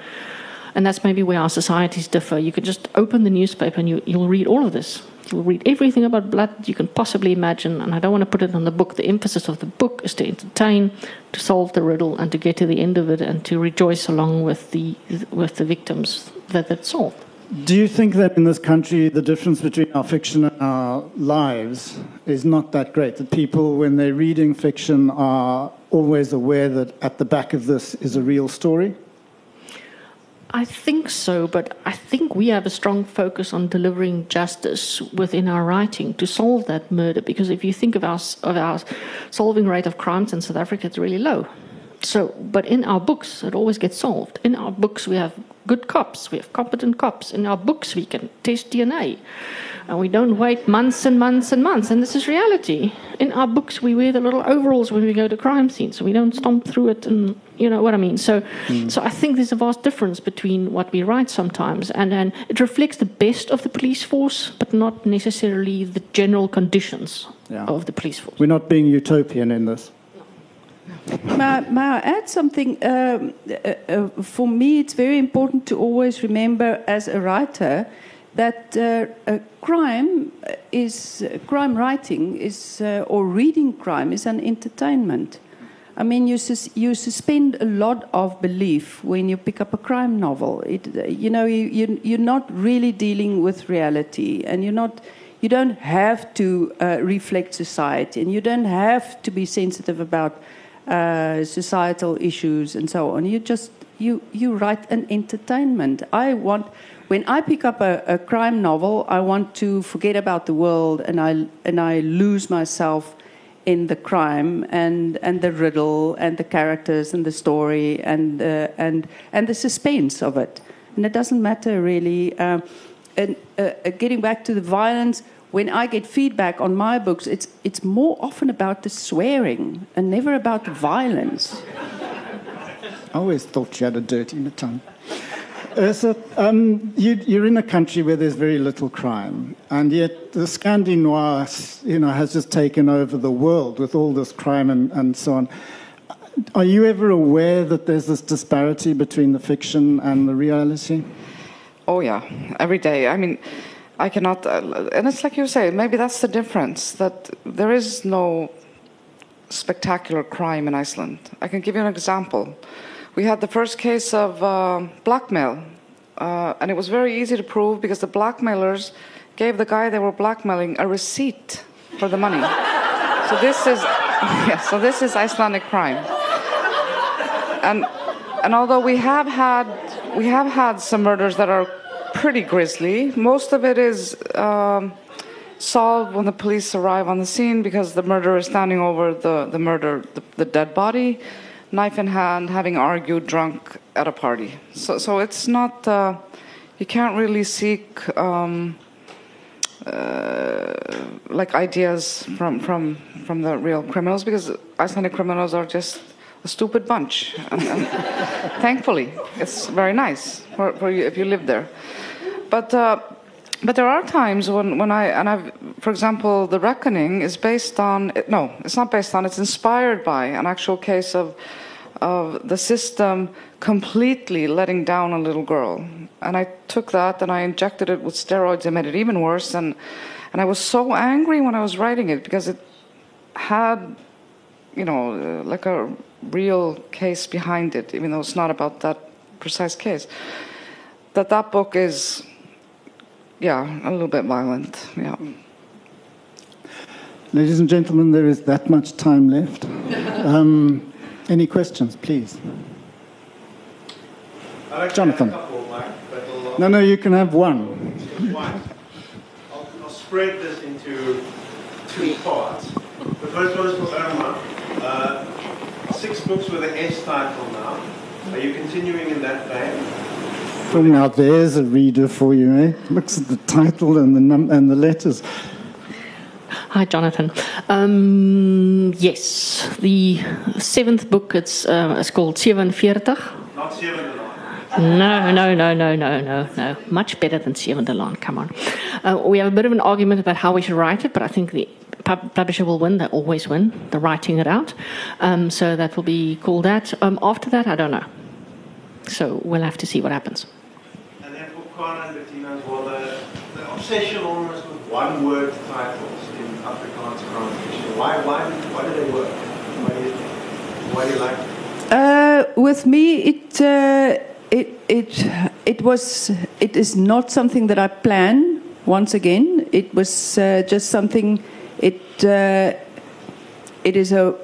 And that's maybe where our societies differ. You can just open the newspaper and you, you'll read all of this. You'll read everything about blood you can possibly imagine. And I don't want to put it on the book. The emphasis of the book is to entertain, to solve the riddle, and to get to the end of it and to rejoice along with the, with the victims that it's solved. Do you think that in this country the difference between our fiction and our lives is not that great? That people, when they're reading fiction, are always aware that at the back of this is a real story? I think so, but I think we have a strong focus on delivering justice within our writing to solve that murder. Because if you think of our, of our solving rate of crimes in South Africa, it's really low. So, but in our books, it always gets solved. In our books, we have good cops, we have competent cops. In our books, we can test DNA. And we don't wait months and months and months. And this is reality. In our books, we wear the little overalls when we go to crime scenes. So we don't stomp through it and you know what I mean. So, mm. so I think there's a vast difference between what we write sometimes, and, and it reflects the best of the police force, but not necessarily the general conditions yeah. of the police force. We're not being utopian in this. may, may I add something? Um, uh, uh, for me, it's very important to always remember as a writer that uh, crime is crime writing is uh, or reading crime is an entertainment. I mean, you, sus you suspend a lot of belief when you pick up a crime novel. It, you know, you, you, you're not really dealing with reality, and you're not you don't have to uh, reflect society and you don't have to be sensitive about uh, societal issues and so on. You just you you write an entertainment. I want when I pick up a, a, crime novel, I want to forget about the world and I and I lose myself in the crime and and the riddle and the characters and the story and uh, and and the suspense of it. And it doesn't matter really. Uh, and uh, getting back to the violence, when I get feedback on my books, it's it's more often about the swearing and never about the violence. I always thought you had a dirty in the tongue. Yrsa, um, you, are in a country where there's very little crime, and yet the Scandi noir, you know, has just taken over the world with all this crime and, and so on. Are you ever aware that there's this disparity between the fiction and the reality? Oh yeah, every day. I mean, I cannot, uh, and it's like you say. Maybe that's the difference that there is no spectacular crime in Iceland. I can give you an example. We had the first case of uh, blackmail, uh, and it was very easy to prove because the blackmailers gave the guy they were blackmailing a receipt for the money. so this is, yeah, so this is Icelandic crime. And and although we have had we have had some murders that are pretty grisly, most of it is. Um, solved when the police arrive on the scene because the murderer is standing over the, the murder, the, the dead body knife in hand, having argued drunk at a party. So, so it's not, uh, you can't really seek um, uh, like ideas from, from, from the real criminals because Icelandic criminals are just a stupid bunch. And, and thankfully, it's very nice for, for you if you live there. But uh, but there are times when, when I, and I've, for example, The Reckoning is based on, no, it's not based on, it's inspired by an actual case of, of the system completely letting down a little girl. And I took that and I injected it with steroids and made it even worse. And, and I was so angry when I was writing it because it had, you know, like a real case behind it, even though it's not about that precise case. That that book is yeah, a little bit violent. Yeah. Ladies and gentlemen, there is that much time left. Um, any questions, please? Jonathan. Couple, Mike, no, no, you can have one. one. I'll, I'll, spread this into two parts. The first one is for Irma. Uh, six books with an S title now. Are you continuing in that vein? Now there's a reader for you, eh? Looks at the title and the num- and the letters. Hi, Jonathan. Um, yes, the seventh book. It's uh, it's called 47. Not seven No, no, no, no, no, no, no. Much better than Seven Delon, Come on. Uh, we have a bit of an argument about how we should write it, but I think the pub- publisher will win. They always win. The writing it out. Um, so that will be called that. Um, after that, I don't know. So we'll have to see what happens. And then for Kwana and Bettina as well, the, the obsession almost with one word titles in Afrikaans crime fiction. Why, why, why do they work? Why do you, why do you like them? Uh, with me, it uh, it it it was it is not something that I plan. Once again, it was uh, just something. It uh, it is a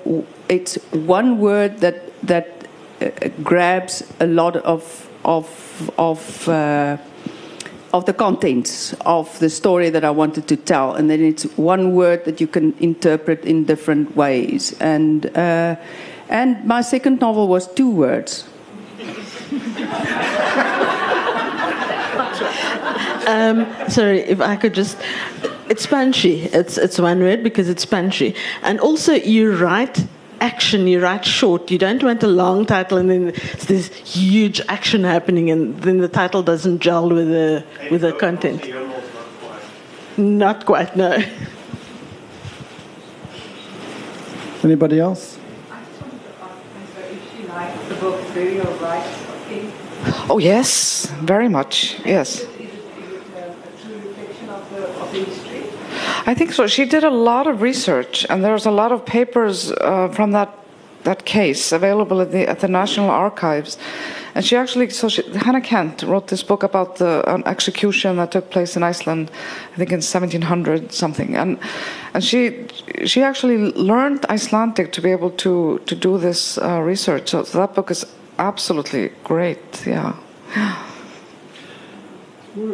it's one word that that uh, grabs a lot of of of. Of the contents of the story that I wanted to tell, and then it's one word that you can interpret in different ways. And uh, and my second novel was two words. Um, sorry, if I could just. It's punchy. It's, it's one word because it's punchy. And also, you write action, you write short. You don't want a long title and then it's this huge action happening, and then the title doesn't gel with the, with the content. Also, not quite. Not quite, no. Anybody else? Oh, yes, very much. Yes. I think so. She did a lot of research, and there's a lot of papers uh, from that that case available at the at the National Archives. And she actually, so she, Hannah Kent wrote this book about the an execution that took place in Iceland, I think in 1700 something. And and she she actually learned Icelandic to be able to to do this uh, research. So, so that book is absolutely great. Yeah.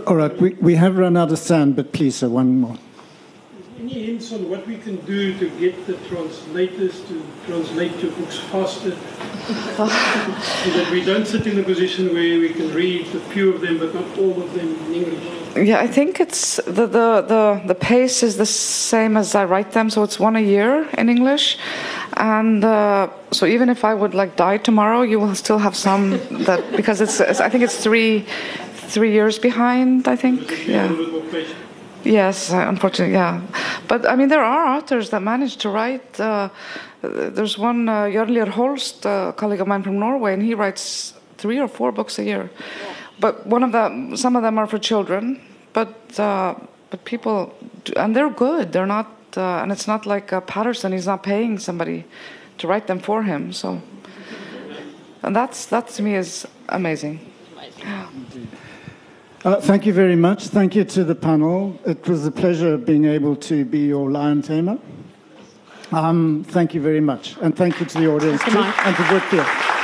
All right, we, we have run out of sand, but please, sir, one more. Any hints on what we can do to get the translators to translate your books faster? so that we don't sit in a position where we can read a few of them, but not all of them in English. Yeah, I think it's the, the, the, the pace is the same as I write them, so it's one a year in English. And uh, so even if I would like die tomorrow, you will still have some that because it's, it's I think it's three three years behind. I think yeah. Little bit more patient. Yes, uh, unfortunately, yeah. But I mean, there are authors that manage to write. Uh, there's one, uh, Jørn Lier Horst, a colleague of mine from Norway, and he writes three or four books a year. But one of them, some of them are for children, but uh, but people, do, and they're good. They're not, uh, and it's not like uh, Patterson. He's not paying somebody to write them for him. So, and that's that to me is amazing. Uh, thank you very much. Thank you to the panel. It was a pleasure being able to be your lion tamer. Um, thank you very much. And thank you to the audience too, and to Woordfees.